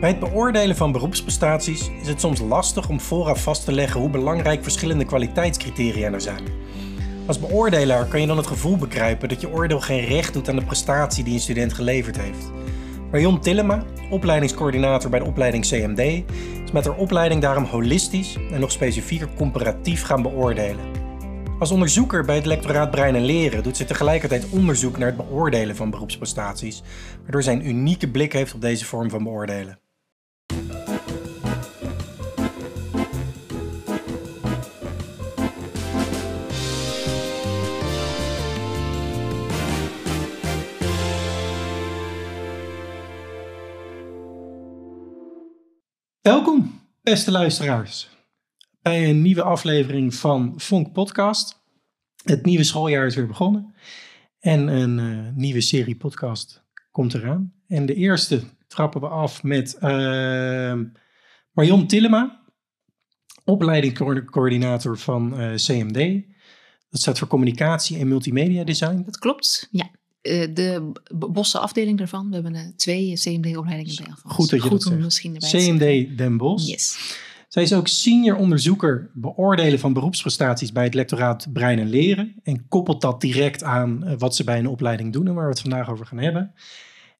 Bij het beoordelen van beroepsprestaties is het soms lastig om vooraf vast te leggen hoe belangrijk verschillende kwaliteitscriteria er zijn. Als beoordelaar kan je dan het gevoel begrijpen dat je oordeel geen recht doet aan de prestatie die een student geleverd heeft. Marion Tillema, opleidingscoördinator bij de opleiding CMD, is met haar opleiding daarom holistisch en nog specifieker comparatief gaan beoordelen. Als onderzoeker bij het lectoraat Brein en Leren doet ze tegelijkertijd onderzoek naar het beoordelen van beroepsprestaties, waardoor zij een unieke blik heeft op deze vorm van beoordelen. Beste luisteraars, bij een nieuwe aflevering van Vonk Podcast. Het nieuwe schooljaar is weer begonnen en een uh, nieuwe serie podcast komt eraan. En de eerste trappen we af met uh, Marion Tillema, opleidingscoördinator van uh, CMD. Dat staat voor communicatie en multimedia design. Dat klopt, ja. Eh, de Bosse afdeling daarvan. We hebben twee CMD-opleidingen bij. Goed dat je Goed dat zegt. CMD Den Bosch. Yes. Zij is ook senior onderzoeker beoordelen van beroepsprestaties bij het lectoraat Brein en Leren. En koppelt dat direct aan eh, wat ze bij een opleiding doen en waar we het vandaag over gaan hebben.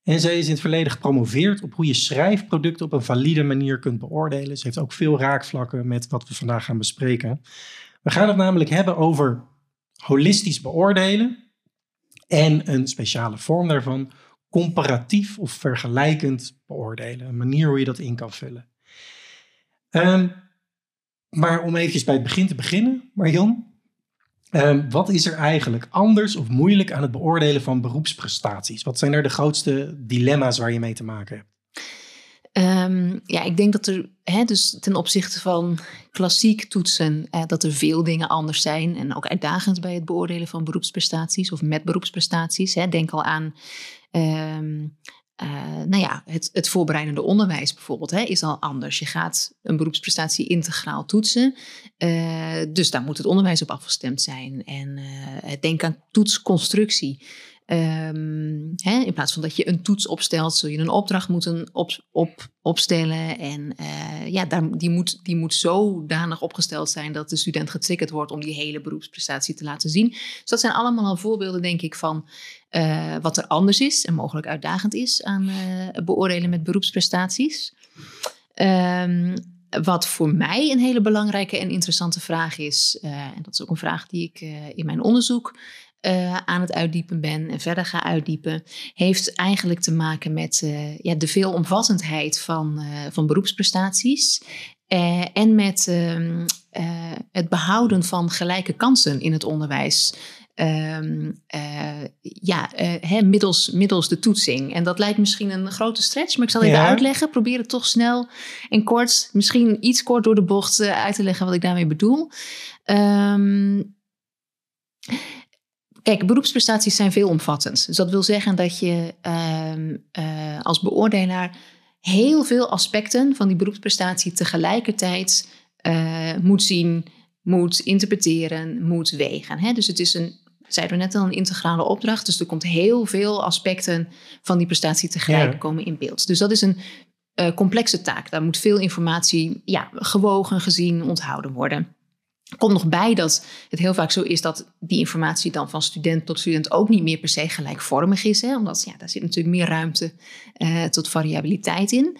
En zij is in het verleden gepromoveerd op hoe je schrijfproducten op een valide manier kunt beoordelen. Ze heeft ook veel raakvlakken met wat we vandaag gaan bespreken. We gaan het namelijk hebben over holistisch beoordelen en een speciale vorm daarvan, comparatief of vergelijkend beoordelen. Een manier hoe je dat in kan vullen. Um, maar om even bij het begin te beginnen, Marion. Um, wat is er eigenlijk anders of moeilijk aan het beoordelen van beroepsprestaties? Wat zijn er de grootste dilemma's waar je mee te maken hebt? Um, ja, ik denk dat er, hè, dus ten opzichte van klassiek toetsen, eh, dat er veel dingen anders zijn. En ook uitdagend bij het beoordelen van beroepsprestaties of met beroepsprestaties. Hè. Denk al aan um, uh, nou ja, het, het voorbereidende onderwijs bijvoorbeeld hè, is al anders. Je gaat een beroepsprestatie integraal toetsen. Uh, dus daar moet het onderwijs op afgestemd zijn. En uh, denk aan toetsconstructie. Um, hè, in plaats van dat je een toets opstelt, zul je een opdracht moeten op, op, opstellen. En uh, ja, die, moet, die moet zodanig opgesteld zijn dat de student getriggerd wordt om die hele beroepsprestatie te laten zien. Dus dat zijn allemaal al voorbeelden, denk ik, van uh, wat er anders is en mogelijk uitdagend is aan uh, beoordelen met beroepsprestaties. Um, wat voor mij een hele belangrijke en interessante vraag is, en dat is ook een vraag die ik in mijn onderzoek uh, aan het uitdiepen ben en verder ga uitdiepen, heeft eigenlijk te maken met uh, ja, de veelomvattendheid van, uh, van beroepsprestaties. en met ehm, het behouden van gelijke kansen in het onderwijs. Um, ja, middels, middels de toetsing. En dat lijkt misschien een grote stretch, maar ik zal even uitleggen. Probeer het toch snel en kort, misschien iets kort door de bocht uit te leggen wat ik daarmee bedoel. Um, Kijk, beroepsprestaties zijn veelomvattend. Dus dat wil zeggen dat je uh, uh, als beoordelaar heel veel aspecten van die beroepsprestatie tegelijkertijd uh, moet zien, moet interpreteren, moet wegen. Hè? Dus het is een, zeiden we net al, een integrale opdracht. Dus er komt heel veel aspecten van die prestatie tegelijk komen in beeld. Dus dat is een uh, complexe taak. Daar moet veel informatie ja, gewogen, gezien, onthouden worden. Komt nog bij dat het heel vaak zo is dat die informatie dan van student tot student ook niet meer per se gelijkvormig is. Hè? Omdat ja, daar zit natuurlijk meer ruimte uh, tot variabiliteit in.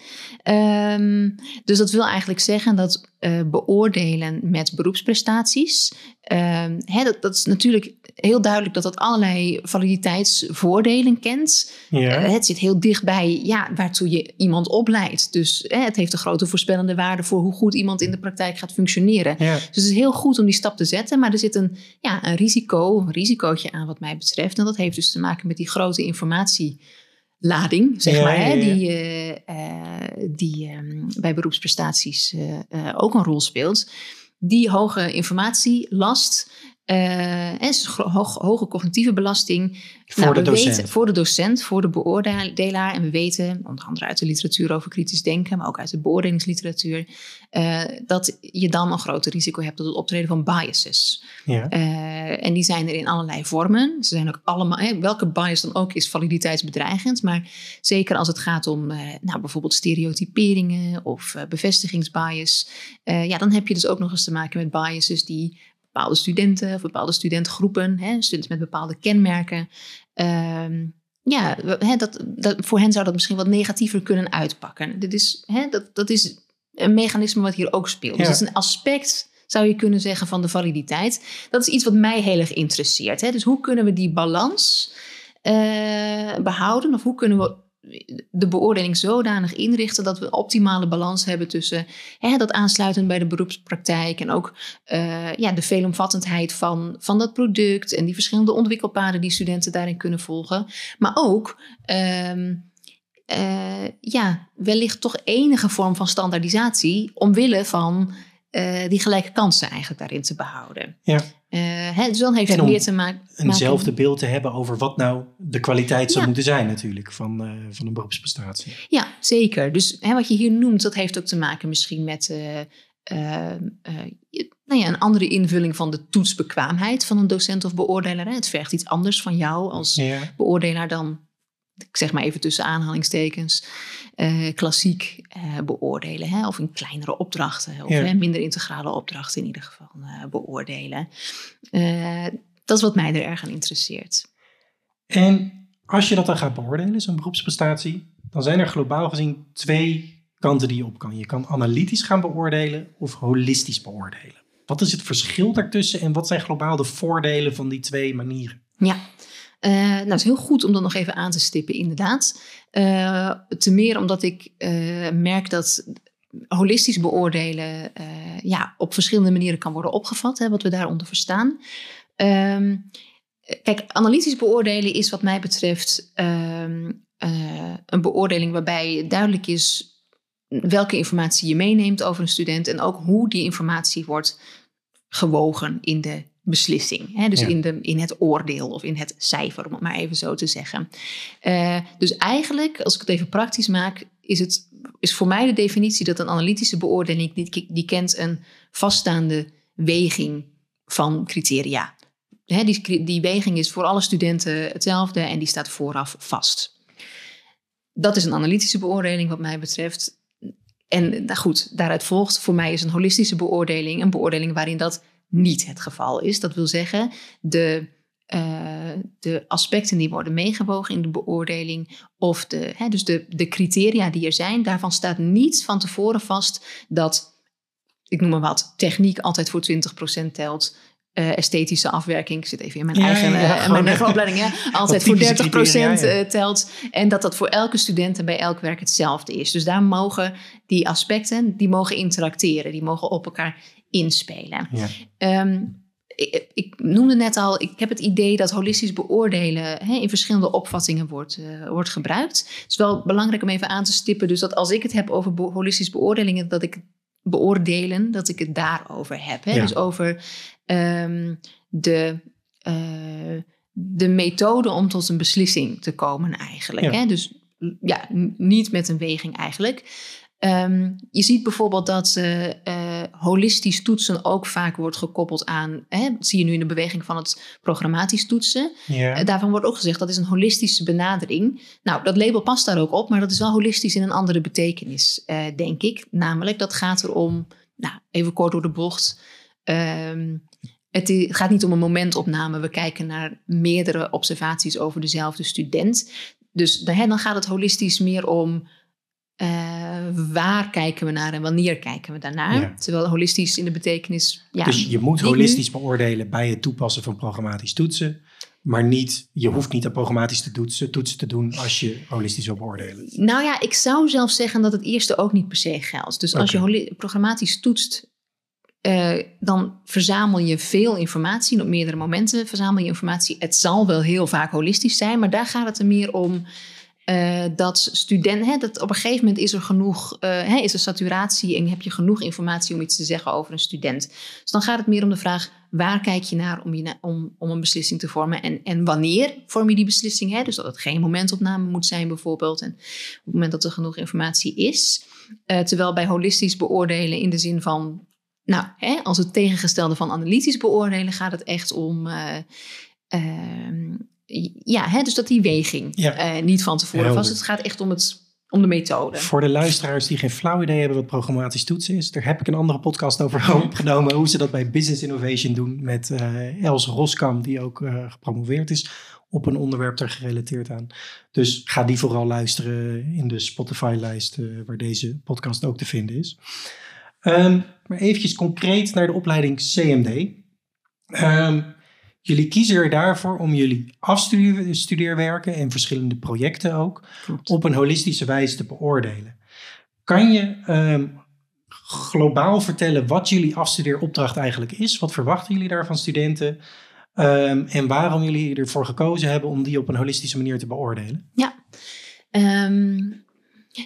Um, dus dat wil eigenlijk zeggen dat uh, beoordelen met beroepsprestaties. Uh, hè, dat, dat, is natuurlijk heel duidelijk dat dat allerlei validiteitsvoordelen kent. Ja. Uh, het zit heel dichtbij ja, waartoe je iemand opleidt. Dus het heeft een grote voorspellende waarde voor hoe goed iemand in de praktijk gaat functioneren. Ja. Dus het is heel goed om die stap te zetten, maar er zit een, ja, een risico, een risicootje aan wat mij betreft. En dat heeft dus te maken met die grote informatie lading, zeg maar, hè, die, uh, uh, die um, bij beroepsprestaties uh, ook een rol speelt. Die hoge informatielast Uh, en hoge cognitieve belasting. Voor nou, de docent. Weten, voor de docent, voor de beoordelaar. En we weten, onder andere uit de literatuur over kritisch denken, maar ook uit de beoordelingsliteratuur, uh, dat je dan een groter risico hebt tot het optreden van biases. Ja. Uh, en die zijn er in allerlei vormen. Ze zijn ook allemaal, hè, welke bias dan ook is validiteitsbedreigend. Maar zeker als het gaat om nou, bijvoorbeeld stereotyperingen of bevestigingsbias, ja, dan heb je dus ook nog eens te maken met biases die bepaalde studenten of bepaalde studentgroepen, hè, studenten met bepaalde kenmerken. Uh, ja, hè, dat, dat, voor hen zou dat misschien wat negatiever kunnen uitpakken. Dit is, hè, dat, dat is een mechanisme wat hier ook speelt. Dus dat is een aspect, zou je kunnen zeggen, van de validiteit. Dat is iets wat mij heel erg interesseert. Hè. Dus hoe kunnen we die balans uh, behouden? Of hoe kunnen we de beoordeling zodanig inrichten dat we een optimale balans hebben tussen hè, dat aansluiten bij de beroepspraktijk en ook uh, ja, de veelomvattendheid van, van dat product en die verschillende ontwikkelpaden die studenten daarin kunnen volgen. Maar ook um, uh, ja, wellicht toch enige vorm van standaardisatie omwille van uh, die gelijke kansen eigenlijk daarin te behouden. Ja. Uh, hè, dus dan heeft het meer te maken. Eenzelfde beeld te hebben over wat nou de kwaliteit zou moeten zijn, natuurlijk, van, uh, van een beroepsprestatie. Ja, zeker. Dus hè, wat je hier noemt, dat heeft ook te maken misschien met. nou ja, een andere invulling van de toetsbekwaamheid van een docent of beoordelaar. Het vergt iets anders van jou als ja. beoordelaar dan ik zeg maar even tussen aanhalingstekens, uh, klassiek uh, beoordelen. Hè? Of in kleinere opdrachten, of hè, minder integrale opdrachten in ieder geval uh, beoordelen. dat is wat mij er erg aan interesseert. En als je dat dan gaat beoordelen, zo'n beroepsprestatie, dan zijn er globaal gezien twee kanten die je op kan. Je kan analytisch gaan beoordelen of holistisch beoordelen. Wat is het verschil daartussen en wat zijn globaal de voordelen van die twee manieren? Ja, uh, nou, het is heel goed om dat nog even aan te stippen, inderdaad. Uh, te meer omdat ik uh, merk dat holistisch beoordelen ja, op verschillende manieren kan worden opgevat, hè, wat we daaronder verstaan. Ehm, kijk, analytisch beoordelen is wat mij betreft ehm, een beoordeling waarbij duidelijk is welke informatie je meeneemt over een student en ook hoe die informatie wordt gewogen in de beslissing. Hè? Dus in, de, in het oordeel of in het cijfer, om het maar even zo te zeggen. Uh, dus eigenlijk, als ik het even praktisch maak, is, het, is voor mij de definitie dat een analytische beoordeling, die, die kent een vaststaande weging van criteria. Hè, die, die weging is voor alle studenten hetzelfde en die staat vooraf vast. Dat is een analytische beoordeling wat mij betreft. En nou goed, daaruit volgt, voor mij is een holistische beoordeling een beoordeling waarin dat niet het geval is. Dat wil zeggen, de, uh, de aspecten die worden meegewogen in de beoordeling, of de, hè, dus de, de criteria die er zijn, daarvan staat niet van tevoren vast dat, ik noem maar wat, techniek altijd voor 20% telt. Uh, esthetische afwerking, ik zit even in mijn eigen ja, uh, mijn opleiding, ja, altijd voor 30% ja, telt. En dat dat voor elke student en bij elk werk hetzelfde is. Dus daar mogen die aspecten, die mogen interacteren, die mogen op elkaar inspelen. Ja. Ehm, ik, ik, noemde net al, ik heb het idee dat holistisch beoordelen hè, in verschillende opvattingen wordt, uh, wordt gebruikt. Het is wel belangrijk om even aan te stippen, dus dat als ik het heb over holistisch beoordelingen, dat ik beoordelen, dat ik het daarover heb. Hè? Dus over um, de, uh, de methode om tot een beslissing te komen eigenlijk. Ja. Hè? Dus ja, niet met een weging eigenlijk. Um, je ziet bijvoorbeeld dat uh, uh, holistisch toetsen ook vaak wordt gekoppeld aan, hè, dat zie je nu in de beweging van het programmatisch toetsen. Uh, daarvan wordt ook gezegd dat is een holistische benadering. Nou, dat label past daar ook op, maar dat is wel holistisch in een andere betekenis, denk ik. Namelijk, dat gaat erom, nou, even kort door de bocht. Um, het gaat niet om een momentopname. We kijken naar meerdere observaties over dezelfde student. Dus dan gaat het holistisch meer om uh, waar kijken we naar en wanneer kijken we daarnaar? Terwijl holistisch in de betekenis. Ja, dus je moet holistisch beoordelen bij het toepassen van programmatisch toetsen. Maar niet, je hoeft niet aan programmatisch te toetsen, toetsen te doen als je holistisch wil beoordelen. Nou ja, ik zou zelf zeggen dat het eerste ook niet per se geldt. Dus als je programmatisch toetst, uh, dan verzamel je veel informatie. Op meerdere momenten verzamel je informatie. Het zal wel heel vaak holistisch zijn, maar daar gaat het er meer om uh, dat studenten, dat op een gegeven moment is er genoeg, uh, is er saturatie en heb je genoeg informatie om iets te zeggen over een student. Dus dan gaat het meer om de vraag, waar kijk je naar om, je om, om een beslissing te vormen en, en wanneer vorm je die beslissing. Hè? Dus dat het geen momentopname moet zijn bijvoorbeeld en op het moment dat er genoeg informatie is. Uh, terwijl bij holistisch beoordelen in de zin van, nou, hè, als het tegengestelde van analytisch beoordelen gaat het echt om... Uh, ja, hè, dus dat die weging ja. uh, niet van tevoren was. Het gaat echt om het om de methode. Voor de luisteraars die geen flauw idee hebben wat programmatisch toetsen is, daar heb ik een andere podcast over opgenomen. Hoe ze dat bij Business Innovation doen met uh, Els Roskam, die ook uh, gepromoveerd is op een onderwerp daar gerelateerd aan. Dus ga die vooral luisteren in de Spotify-lijst waar deze podcast ook te vinden is. Um, maar eventjes concreet naar de opleiding CMD. Um, Jullie kiezen er daarvoor om jullie afstudeerwerken en verschillende projecten ook op een holistische wijze te beoordelen. Kan je ehm, globaal vertellen wat jullie afstudeeropdracht eigenlijk is? Wat verwachten jullie daar van studenten? Um, en waarom jullie ervoor gekozen hebben om die op een holistische manier te beoordelen? Ja, um,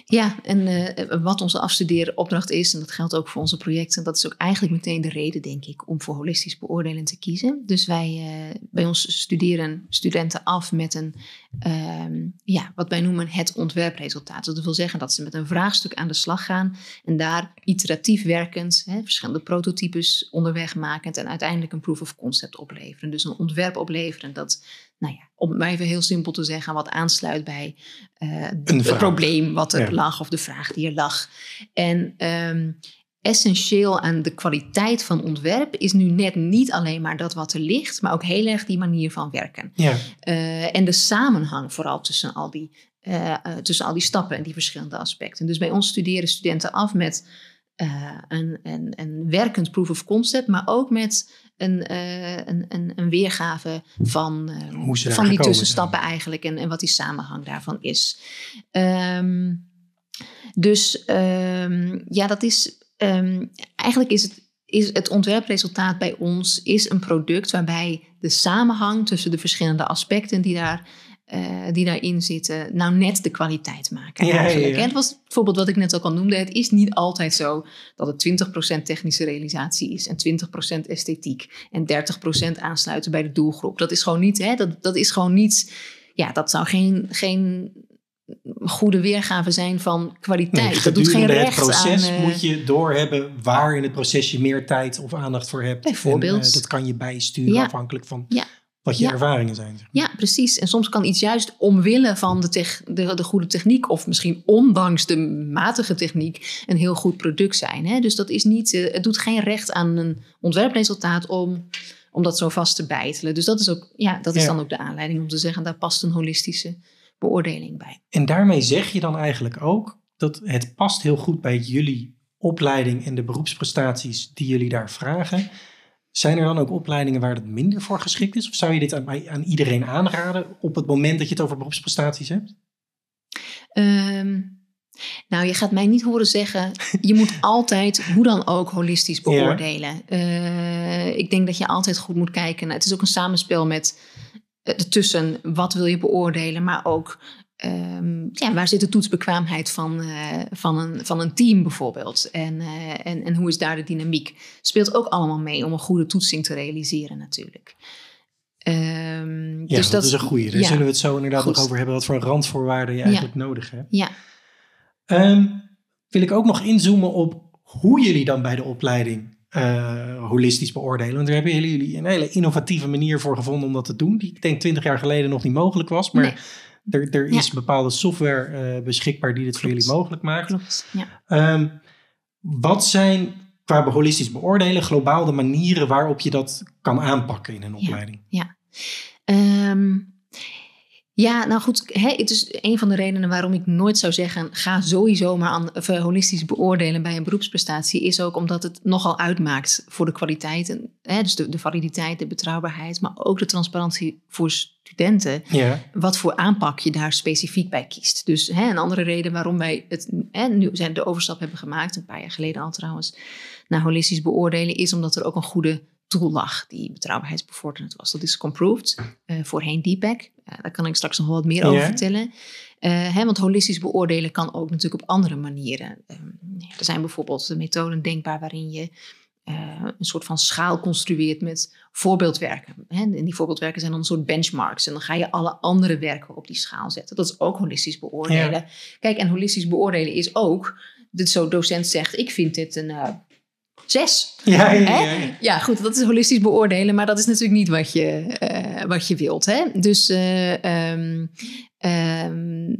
ja, en uh, wat onze afstudeeropdracht is, en dat geldt ook voor onze projecten, dat is ook eigenlijk meteen de reden, denk ik, om voor holistisch beoordelen te kiezen. Dus wij, uh, bij ons studeren studenten af met een, uh, ja, wat wij noemen het ontwerpresultaat. Dat wil zeggen dat ze met een vraagstuk aan de slag gaan en daar iteratief werkend, hè, verschillende prototypes onderweg makend en uiteindelijk een proof of concept opleveren. Dus een ontwerp opleveren dat nou ja, om het maar even heel simpel te zeggen, wat aansluit bij uh, het probleem wat er lag of de vraag die er lag. En um, essentieel aan de kwaliteit van ontwerp is nu net niet alleen maar dat wat er ligt, maar ook heel erg die manier van werken. Ja. Uh, en de samenhang vooral tussen al, die, uh, tussen al die stappen en die verschillende aspecten. Dus bij ons studeren studenten af met een, een, een werkend proof of concept, maar ook met een, uh, een, een, een, weergave van, uh, van die tussenstappen eigenlijk en, en wat die samenhang daarvan is. Um, dus um, ja, dat is um, eigenlijk is het, is het ontwerpresultaat bij ons is een product waarbij de samenhang tussen de verschillende aspecten die daar uh, die daarin zitten, nou net de kwaliteit maken. Ja, eigenlijk. Ja, ja. Dat was het voorbeeld wat ik net ook al noemde. Het is niet altijd zo dat het 20% technische realisatie is en 20% esthetiek en 30% aansluiten bij de doelgroep. Dat is gewoon niet, hè, dat, dat is gewoon niet, ja, dat zou geen, geen goede weergave zijn van kwaliteit. Nee, dat doet geen recht het proces aan, uh, moet je doorhebben waar in het proces je meer tijd of aandacht voor hebt. Bijvoorbeeld. En, uh, dat kan je bijsturen afhankelijk van ja wat je ervaringen zijn. Ja, precies. En soms kan iets juist omwille van de, de, de, goede techniek, of misschien ondanks de matige techniek, een heel goed product zijn. Hè? Dus dat is niet, uh, het doet geen recht aan een ontwerpresultaat om, om dat zo vast te bijtelen. Dus dat is, ook, ja, dat is ja. dan ook de aanleiding om te zeggen, daar past een holistische beoordeling bij. En daarmee zeg je dan eigenlijk ook dat het past heel goed bij jullie opleiding en de beroepsprestaties die jullie daar vragen. Zijn er dan ook opleidingen waar het minder voor geschikt is? Of zou je dit aan, aan iedereen aanraden op het moment dat je het over beroepsprestaties hebt? Um, nou, je gaat mij niet horen zeggen, je moet altijd hoe dan ook holistisch beoordelen. Ja. Uh, ik denk dat je altijd goed moet kijken. Het is ook een samenspel met uh, tussen wat wil je beoordelen, maar ook Um, ja, waar zit de toetsbekwaamheid van, uh, van, een, van een team bijvoorbeeld? En, uh, en, en hoe is daar de dynamiek? Speelt ook allemaal mee om een goede toetsing te realiseren natuurlijk. Um, ja, dus dat, dat, is een goede. Daar ja, zullen we het zo inderdaad goed. nog over hebben. Wat voor randvoorwaarden je eigenlijk ja. nodig hebt. Ja. Um, wil ik ook nog inzoomen op hoe jullie dan bij de opleiding uh, holistisch beoordelen. Want daar hebben jullie een hele innovatieve manier voor gevonden om dat te doen. Die ik denk twintig jaar geleden nog niet mogelijk was. Maar nee er, er is ja. bepaalde software uh, beschikbaar die dit voor jullie mogelijk maakt. Klopt, ja. Um, wat zijn qua holistisch beoordelen globaal de manieren waarop je dat kan aanpakken in een opleiding? Ja, ja. Um, ja, nou goed, hè, het is een van de redenen waarom ik nooit zou zeggen: ga sowieso maar aan, of, holistisch beoordelen bij een beroepsprestatie, is ook omdat het nogal uitmaakt voor de kwaliteit, hè, dus de, de validiteit, de betrouwbaarheid, maar ook de transparantie voor studenten, ja. wat voor aanpak je daar specifiek bij kiest. Dus hè, een andere reden waarom wij het, hè, nu zijn de overstap hebben gemaakt, een paar jaar geleden al trouwens, naar holistisch beoordelen, is omdat er ook een goede tool lag die betrouwbaarheidsbevorderend was. Dat is Comproved, uh, voorheen DPAC. Uh, daar kan ik straks nog wel wat meer over vertellen. Uh, hè, want holistisch beoordelen kan ook natuurlijk op andere manieren. Um, er zijn bijvoorbeeld methoden denkbaar waarin je eh, een soort van schaal construeert met voorbeeldwerken. Hè? En die voorbeeldwerken zijn dan een soort benchmarks. En dan ga je alle andere werken op die schaal zetten. Dat is ook holistisch beoordelen. Kijk, en holistisch beoordelen is ook, dat zo'n docent zegt, ik vind dit een uh, zes. Ja, ja, ja, ja, goed, dat is holistisch beoordelen, maar dat is natuurlijk niet wat je, uh, wat je wilt. Hè? Dus um, um,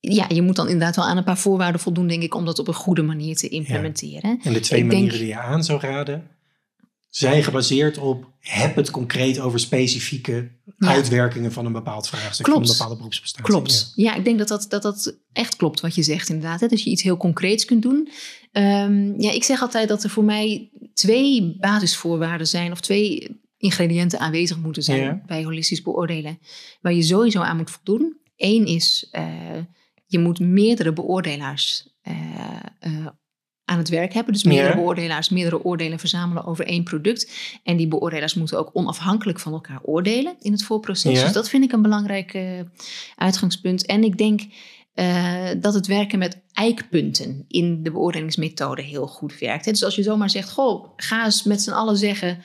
ja, je moet dan inderdaad wel aan een paar voorwaarden voldoen, denk ik, om dat op een goede manier te implementeren. En de twee manieren die je aan zou raden, zijn gebaseerd op heb het concreet over specifieke uitwerkingen van een bepaald vraagstuk, klopt. van een bepaalde beroepsprestatie. Klopt. Ja. ik denk dat dat, dat dat echt klopt wat je zegt inderdaad. Hè? Dus je iets heel concreets kunt doen. Um, ja, ik zeg altijd dat er voor mij twee basisvoorwaarden zijn of twee ingrediënten aanwezig moeten zijn bij holistisch beoordelen, waar je sowieso aan moet voldoen. Eén is uh, je moet meerdere beoordelaars uh, uh, aan het werk hebben. Dus meerdere beoordelaars, meerdere oordelen verzamelen over één product. En die beoordelaars moeten ook onafhankelijk van elkaar oordelen in het voorproces. Dus dat vind ik een belangrijk uh, uitgangspunt. En ik denk dat het werken met eikpunten in de beoordelingsmethode heel goed werkt. Dus als je zomaar zegt, goh, ga eens met z'n allen zeggen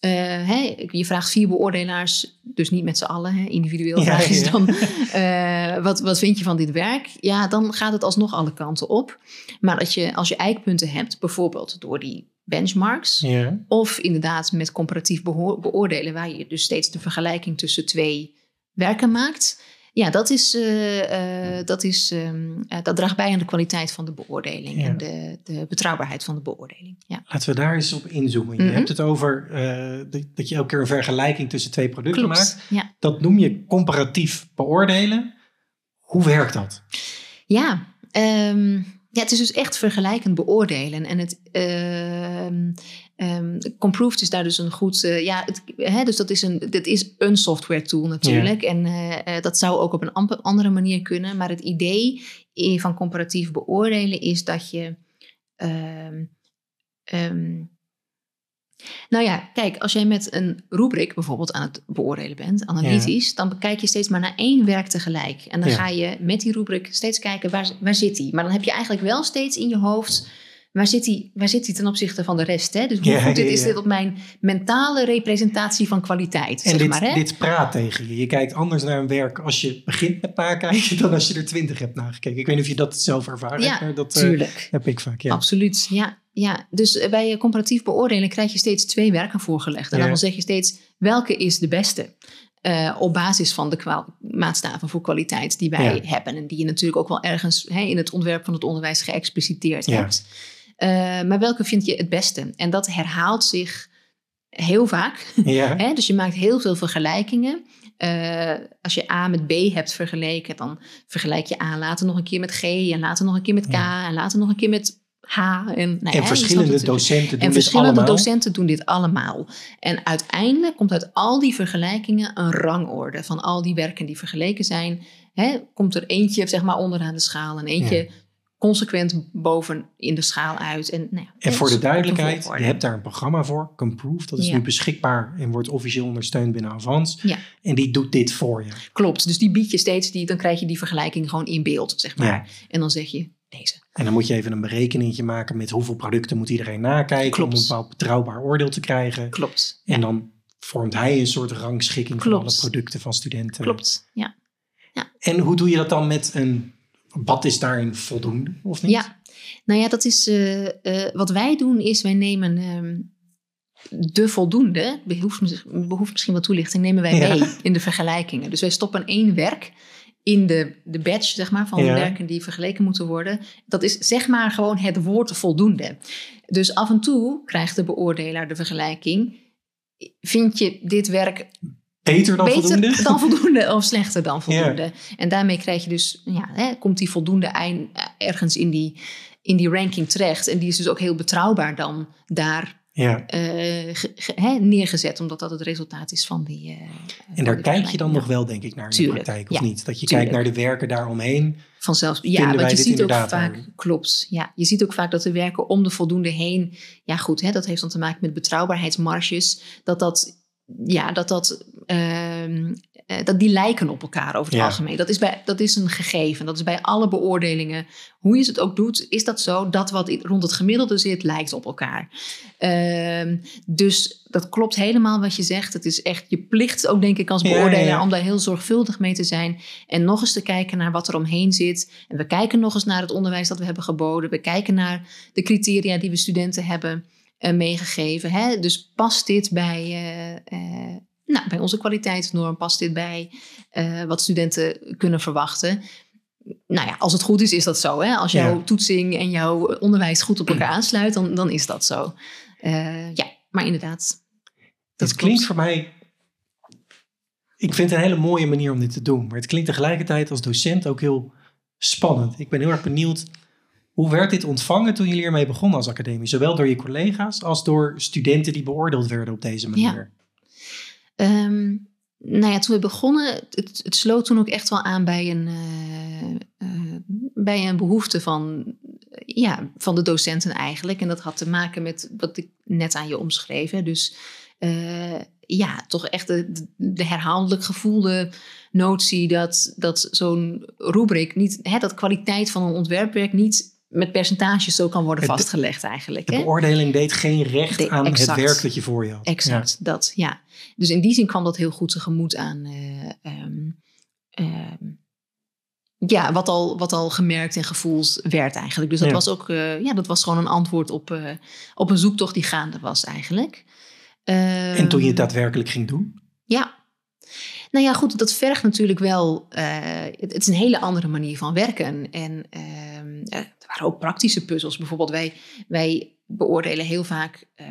uh, je vraagt vier beoordelaars, dus niet met z'n allen, individueel ja, vraag je dan, uh, wat, wat vind je van dit werk? Ja, dan gaat het alsnog alle kanten op. Maar als je, als je eikpunten hebt, bijvoorbeeld door die benchmarks, ja. of inderdaad met comparatief beoordelen, waar je dus steeds de vergelijking tussen twee werken maakt, ja, dat, is, uh, uh, dat, is, um, uh, dat draagt bij aan de kwaliteit van de beoordeling ja. en de, de, betrouwbaarheid van de beoordeling. Ja. Laten we daar eens op inzoomen. Je mm -hmm. hebt het over dat je elke keer een vergelijking tussen twee producten Klopt. maakt. Ja. Dat noem je comparatief beoordelen. Hoe werkt dat? Ja, um, ja, het is dus echt vergelijkend beoordelen. En het uh, um, Comproved is daar dus een goed. Uh, ja, het, hè, dus dat is een, dat is een software tool natuurlijk. Ja. En uh, dat zou ook op een andere manier kunnen. Maar het idee van comparatief beoordelen is dat je. Um, nou ja, kijk, als jij met een rubric bijvoorbeeld aan het beoordelen bent, analytisch, ja. dan bekijk je steeds maar naar één werk tegelijk. En dan ja. ga je met die rubric steeds kijken waar, waar zit die. Maar dan heb je eigenlijk wel steeds in je hoofd. Waar zit hij waar zit ten opzichte van de rest? Hè? Dus hoe ja, goed dit, is dit op mijn mentale representatie van kwaliteit? En zeg dit, maar, hè? dit praat tegen je. Je kijkt anders naar een werk als je begint met nakijken dan als je er twintig hebt nagekeken. Ik weet niet of je dat zelf maar dat tuurlijk. Uh, heb ik vaak. Ja. Absoluut, ja. Ja, dus bij comparatief beoordelen krijg je steeds twee werken voorgelegd. En dan zeg je steeds welke is de beste. Uh, op basis van de maatstaven voor kwaliteit die wij hebben. En die je natuurlijk ook wel ergens hè, in het ontwerp van het onderwijs geëxpliciteerd ja. hebt. Uh, maar welke vind je het beste? En dat herhaalt zich heel vaak. hè? Dus je maakt heel veel vergelijkingen. Uh, als je A met B hebt vergeleken, dan vergelijk je A later nog een keer met G en later nog een keer met K en later nog een keer met H. En, nou en verschillende docenten doen en verschillende dit allemaal. docenten doen dit allemaal. En uiteindelijk komt uit al die vergelijkingen een rangorde van al die werken die vergeleken zijn. Hè, komt er eentje zeg maar onderaan de schaal en eentje ja. Consequent boven in de schaal uit. En, nou ja, en voor de duidelijkheid, je hebt daar een programma voor, Comprove. Dat is ja. nu beschikbaar en wordt officieel ondersteund binnen Avans. Ja. En die doet dit voor je. Klopt, dus die biedt je steeds, die, dan krijg je die vergelijking gewoon in beeld, zeg maar. En dan zeg je, deze. En dan moet je even een berekeningetje maken met hoeveel producten moet iedereen nakijken Klopt. om een bepaald betrouwbaar oordeel te krijgen. Klopt. En dan vormt hij een soort rangschikking Klopt. van alle producten van studenten. Klopt, ja. ja. En hoe doe je dat dan met een, wat is daarin voldoende of niet? Ja, nou ja, dat is, uh, uh, wat wij doen is, wij nemen um, de voldoende, behoeft, behoeft misschien wat toelichting, nemen wij mee ja. in de vergelijkingen. Dus wij stoppen één werk in de, de badge zeg maar, van ja. de werken die vergeleken moeten worden. Dat is zeg maar gewoon het woord voldoende. Dus af en toe krijgt de beoordelaar de vergelijking. Vind je dit werk beter dan beter voldoende? dan voldoende of slechter dan voldoende? En daarmee krijg je dus, ja, hè, komt die voldoende eind, ergens in die, in die ranking terecht. En die is dus ook heel betrouwbaar dan daar ja. Uh, ge, ge, he, neergezet, omdat dat het resultaat is van die. Uh, en daar kijk je dan nog wel, denk ik, naar in de praktijk, of ja, niet? Dat je tuurlijk. kijkt naar de werken daaromheen. Vanzelfs, ja, want je ziet ook vaak, klopt, ja, je ziet ook vaak dat de werken om de voldoende heen, ja goed, hè, dat heeft dan te maken met betrouwbaarheidsmarges, dat dat ja, dat dat ehm, eh, dat die lijken op elkaar over het Ja. algemeen. Dat is, bij, dat is een gegeven. Dat is bij alle beoordelingen. Hoe je het ook doet, is dat zo. Dat wat rond het gemiddelde zit, lijkt op elkaar. Ehm, dus dat klopt helemaal wat je zegt. Het is echt je plicht ook, denk ik, als ja, beoordelaar... ja. om daar heel zorgvuldig mee te zijn. En nog eens te kijken naar wat er omheen zit. En we kijken nog eens naar het onderwijs dat we hebben geboden. We kijken naar de criteria die we studenten hebben eh, meegegeven. Hè? Dus past dit bij... eh, nou, bij onze kwaliteitsnorm past dit bij wat studenten kunnen verwachten. Nou ja, als het goed is, is dat zo. Hè? Als jouw Ja. toetsing en jouw onderwijs goed op elkaar aansluit, dan, dan is dat zo. Ja, maar inderdaad. Het Dat klinkt voor mij. Ik vind het een hele mooie manier om dit te doen. Maar het klinkt tegelijkertijd als docent ook heel spannend. Ik ben heel erg benieuwd. Hoe werd dit ontvangen toen jullie ermee begonnen als academie? Zowel door je collega's als door studenten die beoordeeld werden op deze manier. Ehm, nou ja, toen we begonnen, het, het sloot toen ook echt wel aan bij een, eh, eh, bij een behoefte van, ja, van de docenten eigenlijk. En dat had te maken met wat ik net aan je omschreef. hè. Dus eh, ja, toch echt de, de herhaaldelijk gevoelde notie dat, dat zo'n rubriek niet, hè, dat kwaliteit van een ontwerpwerk niet met percentages zo kan worden Het- vastgelegd eigenlijk. De hè? beoordeling deed geen recht De- aan exact. het werk dat je voor je had. Exact, dat, ja. Dus in die zin kwam dat heel goed tegemoet aan... eh, ehm, ehm, ja, wat al, wat al gemerkt en gevoeld werd eigenlijk. Dus dat Ja. was ook... eh, ja, dat was gewoon een antwoord op, eh, op een zoektocht die gaande was eigenlijk. En toen je het Ehm, daadwerkelijk ging doen? ja. Nou ja, goed, dat vergt natuurlijk wel. eh, het, het is een hele andere manier van werken. En ehm, eh, er waren ook praktische puzzels. Bijvoorbeeld, wij, wij beoordelen heel vaak eh,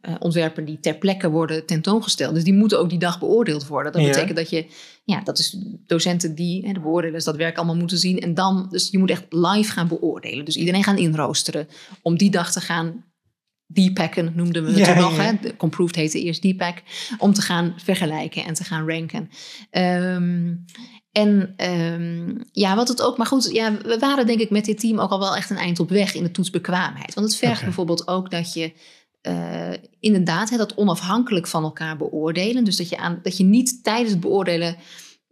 eh, ontwerpen die ter plekke worden tentoongesteld. Dus die moeten ook die dag beoordeeld worden. Dat Ja. betekent dat je, ja, dat is docenten die, hè, de beoordelers, dat werk allemaal moeten zien. En dan, dus je moet echt live gaan beoordelen. Dus iedereen gaan inroosteren om die dag te gaan depacken, noemden we het Ja, nog. ja. Hè? De Comproved heette eerst depack. Om te gaan vergelijken en te gaan ranken. Ehm, en ehm, ja, wat het ook... Maar goed, ja, we waren denk ik met dit team ook al wel echt een eind op weg in de toetsbekwaamheid. Want het vergt bijvoorbeeld ook dat je... eh, inderdaad, hè, dat onafhankelijk van elkaar beoordelen. Dus dat je, aan, dat je niet tijdens het beoordelen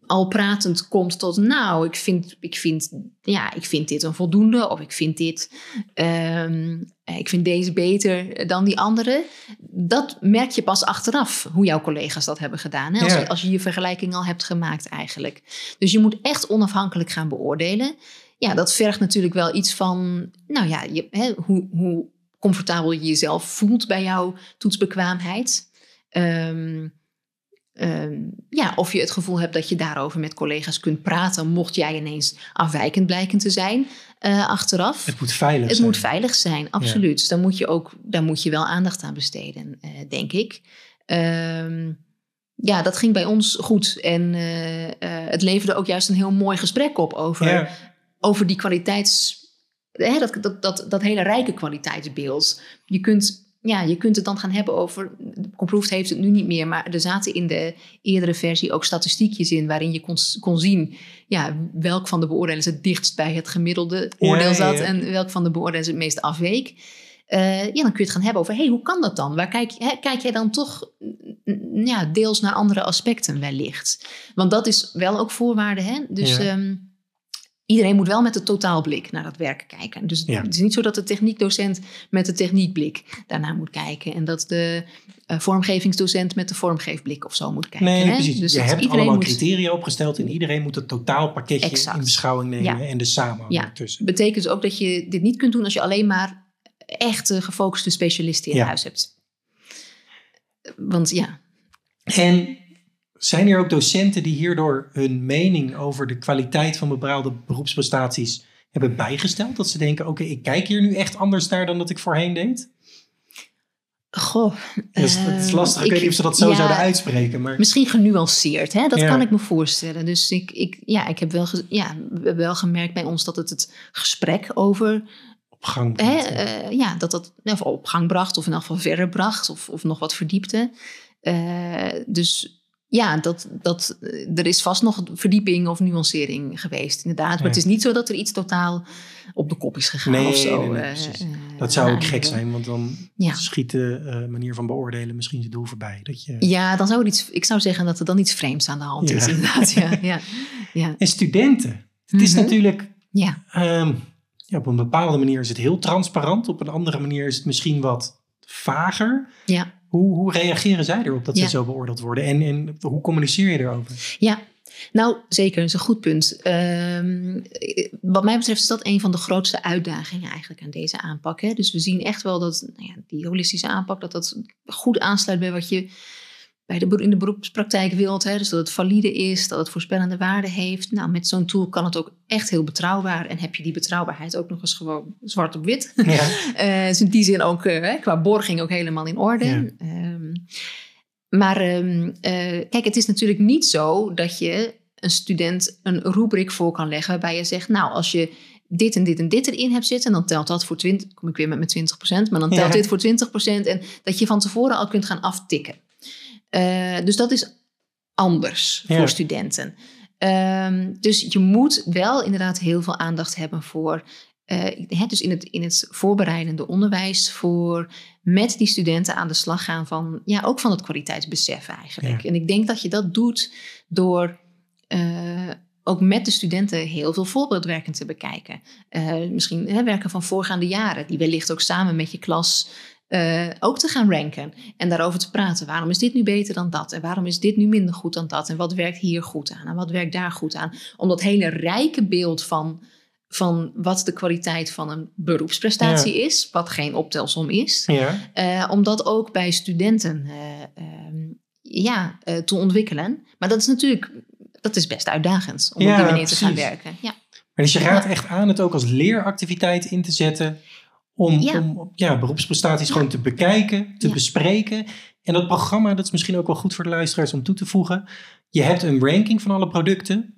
al pratend komt tot, nou, ik vind, ik vind, ja, ik vind dit een voldoende, of ik vind dit, ehm, ik vind deze beter dan die andere. Dat merk je pas achteraf, hoe jouw collega's dat hebben gedaan. Hè? Als, Ja. als je je vergelijking al hebt gemaakt eigenlijk. Dus je moet echt onafhankelijk gaan beoordelen. Ja, dat vergt natuurlijk wel iets van, nou ja, je, hè, hoe, hoe comfortabel je jezelf voelt bij jouw toetsbekwaamheid. Ehm, Ehm, ja, of je het gevoel hebt dat je daarover met collega's kunt praten, mocht jij ineens afwijkend blijken te zijn eh, achteraf. Het moet veilig Het zijn. moet veilig zijn, absoluut. Dus daar moet je ook daar moet je wel aandacht aan besteden, eh, denk ik. Ehm, ja, dat ging bij ons goed. En eh, het leverde ook juist een heel mooi gesprek op over, Ja. over die kwaliteits... Hè, dat, dat, dat, dat hele rijke kwaliteitsbeeld. Je kunt, ja, je kunt het dan gaan hebben over... Comproved heeft het nu niet meer, maar er zaten in de eerdere versie ook statistiekjes in... waarin je kon, kon zien ja, welk van de beoordelers het dichtst bij het gemiddelde oordeel zat... ja. en welk van de beoordelers het meest afweek. Eh, ja, dan kun je het gaan hebben over, hey, hoe kan dat dan? Waar kijk, hè, kijk jij dan toch ja, deels naar andere aspecten wellicht? Want dat is wel ook voorwaarde, hè? Dus Ja. ehm, iedereen moet wel met de totaalblik naar dat werk kijken. Dus Ja. het is niet zo dat de techniekdocent met de techniekblik daarnaar moet kijken. En dat de eh, vormgevingsdocent met de vormgeefblik of zo moet kijken. Nee, hè? precies. Dus je hebt allemaal moet- criteria opgesteld en iedereen moet het totaalpakketje Exact. in beschouwing nemen Ja. en de samenhang Ja. ertussen. betekent dus ook dat je dit niet kunt doen als je alleen maar echte gefocuste specialisten in Ja. huis hebt. Want ja, En zijn er ook docenten die hierdoor hun mening over de kwaliteit van bepaalde beroepsprestaties hebben bijgesteld? Dat ze denken, oké, ik kijk hier nu echt anders naar dan dat ik voorheen deed? goh. Dus het is lastig, ik, weet niet of ze dat zo ja, zouden uitspreken. Maar Misschien genuanceerd, hè? dat Ja. kan ik me voorstellen. Dus ik, ik, ja, ik heb wel, ja, wel gemerkt bij ons dat het het gesprek over, op gang hè, brengt. eh, ja, dat dat of op gang bracht, of in elk geval verder bracht, of, of nog wat verdiepte. Eh, dus ja, dat, dat, er is vast nog verdieping of nuancering geweest, inderdaad. Maar Ja. het is niet zo dat er iets totaal op de kop is gegaan Nee, of zo. nee, nee, eh, eh, Dat zou ook gek zijn, want dan Ja. schiet de eh, manier van beoordelen misschien zijn doel voorbij. Dat je... Ja, dan zou iets, ik zou zeggen dat er dan iets vreemds aan de hand is, inderdaad. Ja, ja, ja. En studenten. Het is Mhm. natuurlijk, ja. ehm, ja, op een bepaalde manier is het heel transparant. Op een andere manier is het misschien wat vager. ja. Hoe, hoe reageren zij erop dat Ja. ze zo beoordeeld worden? En, en hoe communiceer je erover? Ja, nou zeker, dat is een goed punt. Ehm, wat mij betreft is dat een van de grootste uitdagingen eigenlijk aan deze aanpak. Hè? Dus we zien echt wel dat nou ja, die holistische aanpak, dat dat goed aansluit bij wat je bij de, in de beroepspraktijk wilt. Hè? Dus dat het valide is, dat het voorspellende waarde heeft. Nou, met zo'n tool kan het ook echt heel betrouwbaar. En heb je die betrouwbaarheid ook nog eens gewoon zwart op wit. Ja. Eh, dus in die zin ook eh, qua borging ook helemaal in orde. Ja. Ehm, maar ehm, eh, kijk, het is natuurlijk niet zo dat je een student een rubriek voor kan leggen waarbij je zegt, nou, als je dit en dit en dit erin hebt zitten, dan telt dat voor 20, kom ik weer met mijn 20%, maar dan telt Ja. dit voor 20% en dat je van tevoren al kunt gaan aftikken. Eh, dus dat is anders Ja. voor studenten. Ehm, dus je moet wel inderdaad heel veel aandacht hebben voor hè, dus in het, in het voorbereidende onderwijs voor met die studenten aan de slag gaan van, ja, ook van het kwaliteitsbesef eigenlijk. Ja. En ik denk dat je dat doet door eh, ook met de studenten heel veel voorbeeldwerken te bekijken. Misschien hè, werken van voorgaande jaren, die wellicht ook samen met je klas eh, ook te gaan ranken en daarover te praten. Waarom is dit nu beter dan dat? En waarom is dit nu minder goed dan dat? En wat werkt hier goed aan? En wat werkt daar goed aan? Om dat hele rijke beeld van, van wat de kwaliteit van een beroepsprestatie is, wat geen optelsom is, Ja. eh, om dat ook bij studenten eh, ehm, ja, te ontwikkelen. Maar dat is natuurlijk, dat is best uitdagend om Ja, op die manier te gaan werken. Ja. Maar dus je raadt echt aan het ook als leeractiviteit in te zetten. Om Ja. om ja, beroepsprestaties gewoon te bekijken, te bespreken. En dat programma, dat is misschien ook wel goed voor de luisteraars om toe te voegen. Je hebt een ranking van alle producten.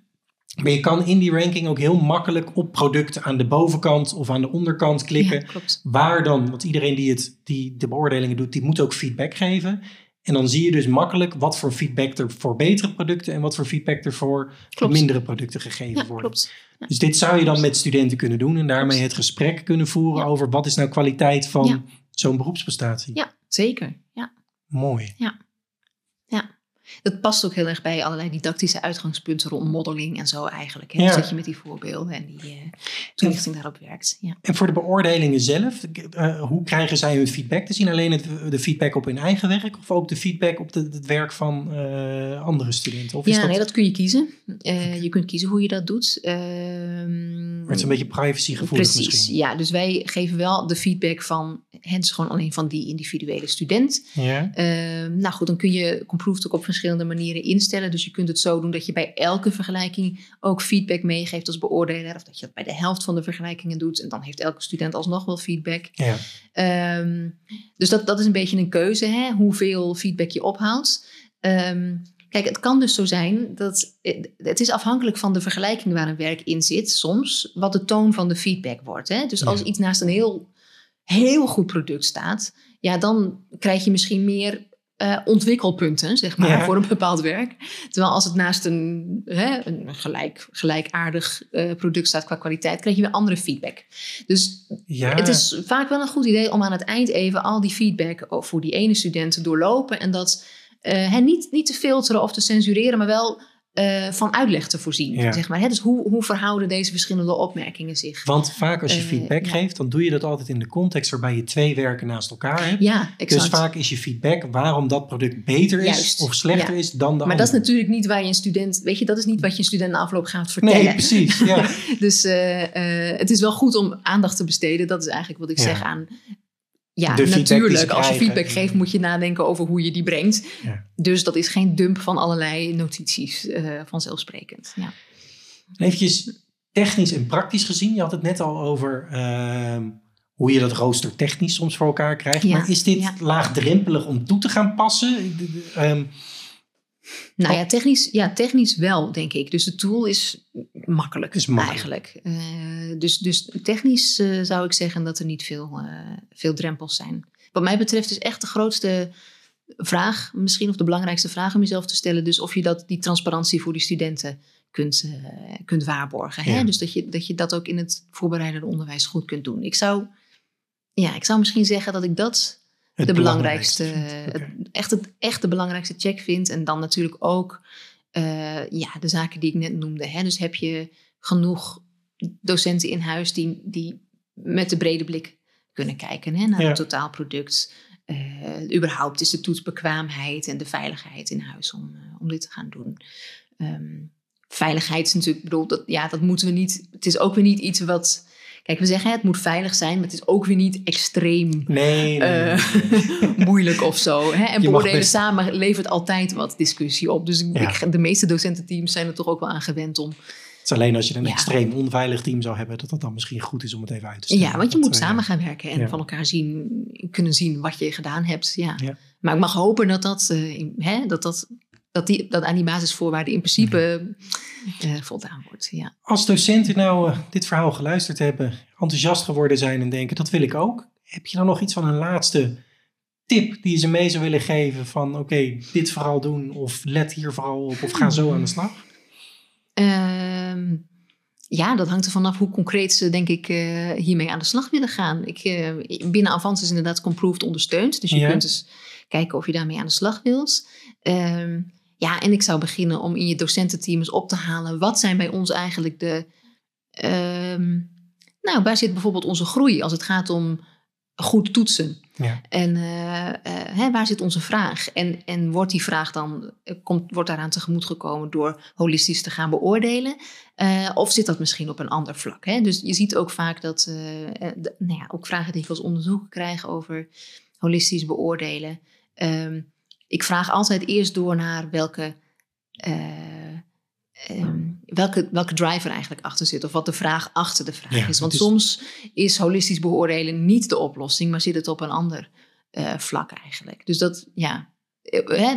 Maar je kan in die ranking ook heel makkelijk op producten aan de bovenkant of aan de onderkant klikken. Ja. Waar dan, want iedereen die, het, die de beoordelingen doet, die moet ook feedback geven. En dan zie je dus makkelijk wat voor feedback er voor betere producten en wat voor feedback er voor Klopt. mindere producten gegeven Ja, worden. klopt. Ja. Dus dit zou je dan met studenten kunnen doen en daarmee Klopt. het gesprek kunnen voeren Ja. over wat is nou kwaliteit van Ja. zo'n beroepsprestatie. Ja, zeker. Ja. Mooi. Dat past ook heel erg bij allerlei didactische uitgangspunten rond modeling en zo eigenlijk. Hè? Ja. Dus dat je met die voorbeelden en die eh toelichting daarop werkt. Ja. En voor de beoordelingen zelf, eh, hoe krijgen zij hun feedback te zien? Alleen het, de feedback op hun eigen werk of ook de feedback op de, het werk van eh, andere studenten? Of is Ja, dat, nee, dat kun je kiezen. Je kunt kiezen hoe je dat doet. Ehm, maar het is een beetje privacygevoelig Precies, misschien. ja. Dus wij geven wel de feedback van, het is gewoon alleen van die individuele student. Ja. Ehm, nou goed, dan kun je Comproved ook op verschillende manieren instellen. Dus je kunt het zo doen dat je bij elke vergelijking ook feedback meegeeft als beoordelaar. Of dat je dat bij de helft van de vergelijkingen doet. En dan heeft elke student alsnog wel feedback. Ja. Ehm, dus dat, dat is een beetje een keuze, hè? hoeveel feedback je ophaalt. Ehm, kijk, het kan dus zo zijn dat eh, het is afhankelijk van de vergelijking waar een werk in zit, soms, wat de toon van de feedback wordt. Hè? Dus als Ja. iets naast een heel, heel goed product staat, ja, dan krijg je misschien meer eh, ontwikkelpunten, zeg maar, Ja. voor een bepaald werk. Terwijl als het naast een, hè, een gelijk, gelijkaardig eh, product staat qua kwaliteit, krijg je weer andere feedback. Dus ja. het is vaak wel een goed idee om aan het eind even al die feedback voor die ene student te doorlopen. En dat eh, hè, niet, niet te filteren of te censureren, maar wel eh, van uitleg te voorzien. Ja. Zeg maar, hè? Dus hoe, hoe verhouden deze verschillende opmerkingen zich? Want vaak als je Eh, feedback geeft, dan doe je dat altijd in de context waarbij je twee werken naast elkaar hebt. Ja, exact. Dus vaak is je feedback waarom dat product beter is Juist, of slechter is dan de maar dat is andere. natuurlijk niet waar je een student, weet je, dat is niet wat je een student na afloop gaat vertellen. Nee, precies. Ja. Dus eh, het is wel goed om aandacht te besteden. Dat is eigenlijk wat ik zeg aan. Ja, natuurlijk. Als je feedback geeft, moet je nadenken over hoe je die brengt. Ja. Dus dat is geen dump van allerlei notities, eh, vanzelfsprekend. Ja. Eventjes technisch en praktisch gezien. Je had het net al over ehm, hoe je dat rooster technisch soms voor elkaar krijgt. Ja, Maar is dit ja. laagdrempelig om toe te gaan passen? Ehm, Nou ja technisch, ja, technisch wel, denk ik. Dus de tool is makkelijk, Is makkelijk. eigenlijk. Eh, dus, dus technisch eh, zou ik zeggen dat er niet veel, eh, veel drempels zijn. Wat mij betreft is echt de grootste vraag, misschien of de belangrijkste vraag om jezelf te stellen. Dus of je dat, die transparantie voor die studenten kunt, kunt waarborgen. Hè? Dus dat je, dat je dat ook in het voorbereidende onderwijs goed kunt doen. Ik zou, ja, ik zou misschien zeggen dat ik dat de belangrijkste, het, echt, het, echt de belangrijkste check vind. En dan natuurlijk ook uh, ja, de zaken die ik net noemde. Hè? Dus heb je genoeg docenten in huis die, die met de brede blik kunnen kijken hè, naar het totaalproduct. Uh, überhaupt is de toetsbekwaamheid en de veiligheid in huis om, uh, om dit te gaan doen. Um, veiligheid is natuurlijk, bedoel, dat, ja, dat moeten we niet. Het is ook weer niet iets wat. Kijk, we zeggen het moet veilig zijn, maar het is ook weer niet extreem nee, nee, uh, moeilijk of zo. Hè? En beoordelen best... samen levert altijd wat discussie op. Dus ja. ik, de meeste docententeams zijn er toch ook wel aan gewend om het is alleen als je een ja. extreem onveilig team zou hebben, dat het dan misschien goed is om het even uit te stellen. Ja, want je dat, moet uh, samen gaan werken en ja. van elkaar zien, kunnen zien wat je gedaan hebt. Ja. ja. Maar ik mag hopen dat dat, uh, in, hè, dat, dat, dat, die, dat aan die basisvoorwaarden in principe uh, voldaan wordt. Ja. Als docenten nou dit verhaal geluisterd hebben, enthousiast geworden zijn en denken, dat wil ik ook. Heb je dan nog iets van een laatste tip die je ze mee zou willen geven van oké, okay, dit vooral doen of let hier vooral op of ga zo aan de slag? Uh, ja, dat hangt er vanaf hoe concreet ze, denk ik, uh, hiermee aan de slag willen gaan. Ik, binnen Avans is inderdaad Comproved ondersteund. Dus je ja. kunt dus kijken of je daarmee aan de slag wilt. Uh, ja, en ik zou beginnen om in je docententeams op te halen. Wat zijn bij ons eigenlijk de... Ehm, nou, waar zit bijvoorbeeld onze groei als het gaat om goed toetsen? Ja. En uh, uh, hè, waar zit onze vraag? En, en wordt die vraag dan, komt, wordt daaraan tegemoet gekomen door holistisch te gaan beoordelen? Uh, of zit dat misschien op een ander vlak? Hè? Dus je ziet ook vaak dat, de, nou ja, ook vragen die ik als onderzoeker krijg over holistisch beoordelen. Um, ik vraag altijd eerst door naar welke Um, welke, welke driver eigenlijk achter zit. Of wat de vraag achter de vraag ja, is. Want is... soms is holistisch beoordelen niet de oplossing, maar zit het op een ander uh, vlak eigenlijk. Dus dat, ja.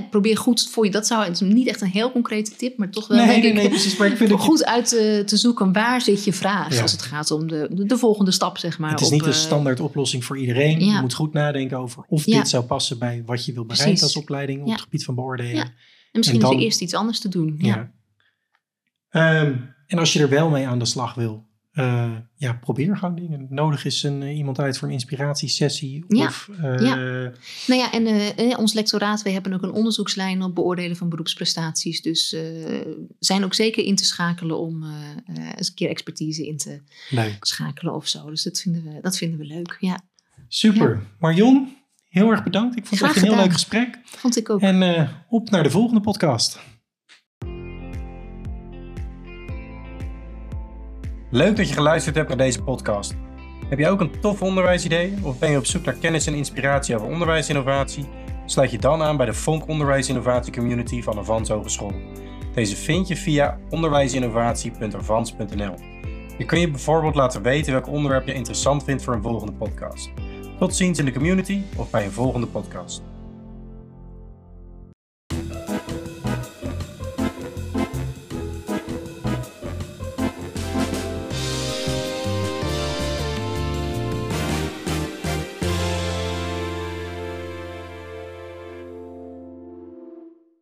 Probeer goed voor je, dat zou het is niet echt een heel concrete tip, maar toch wel nee, denk nee, ik, nee, precies, maar ik vind goed uit te, te, zoeken waar zit je vraag ja. als het gaat om de, de, de, volgende stap, zeg maar. Het is op, niet een standaard oplossing voor iedereen. Ja. Je moet goed nadenken over of dit zou passen bij wat je wil bereiken als opleiding op het gebied van beoordelen. En misschien en dan, is er eerst iets anders te doen. ja. Um, en als je er wel mee aan de slag wil, uh, ja, probeer gewoon dingen. Nodig is een, uh, iemand uit voor een inspiratiesessie. Ja, of, uh, ja. Nou ja, en ons lectoraat, wij hebben ook een onderzoekslijn op beoordelen van beroepsprestaties. Dus zijn ook zeker in te schakelen om eens een keer expertise in te leuk. schakelen of zo. Dus dat vinden we, dat vinden we leuk, ja. Super. Ja. Marion, heel erg bedankt. Ik vond het echt een heel leuk gesprek. Vond ik ook. En op naar de volgende podcast. Leuk dat je geluisterd hebt naar deze podcast. Heb jij ook een tof onderwijsidee of ben je op zoek naar kennis en inspiratie over onderwijsinnovatie? Sluit je dan aan bij de Vonk Onderwijsinnovatie Community van Avans Hogeschool. Deze vind je via onderwijsinnovatie.avans.nl. Je kun je bijvoorbeeld laten weten welk onderwerp je interessant vindt voor een volgende podcast. Tot ziens in de community of bij een volgende podcast.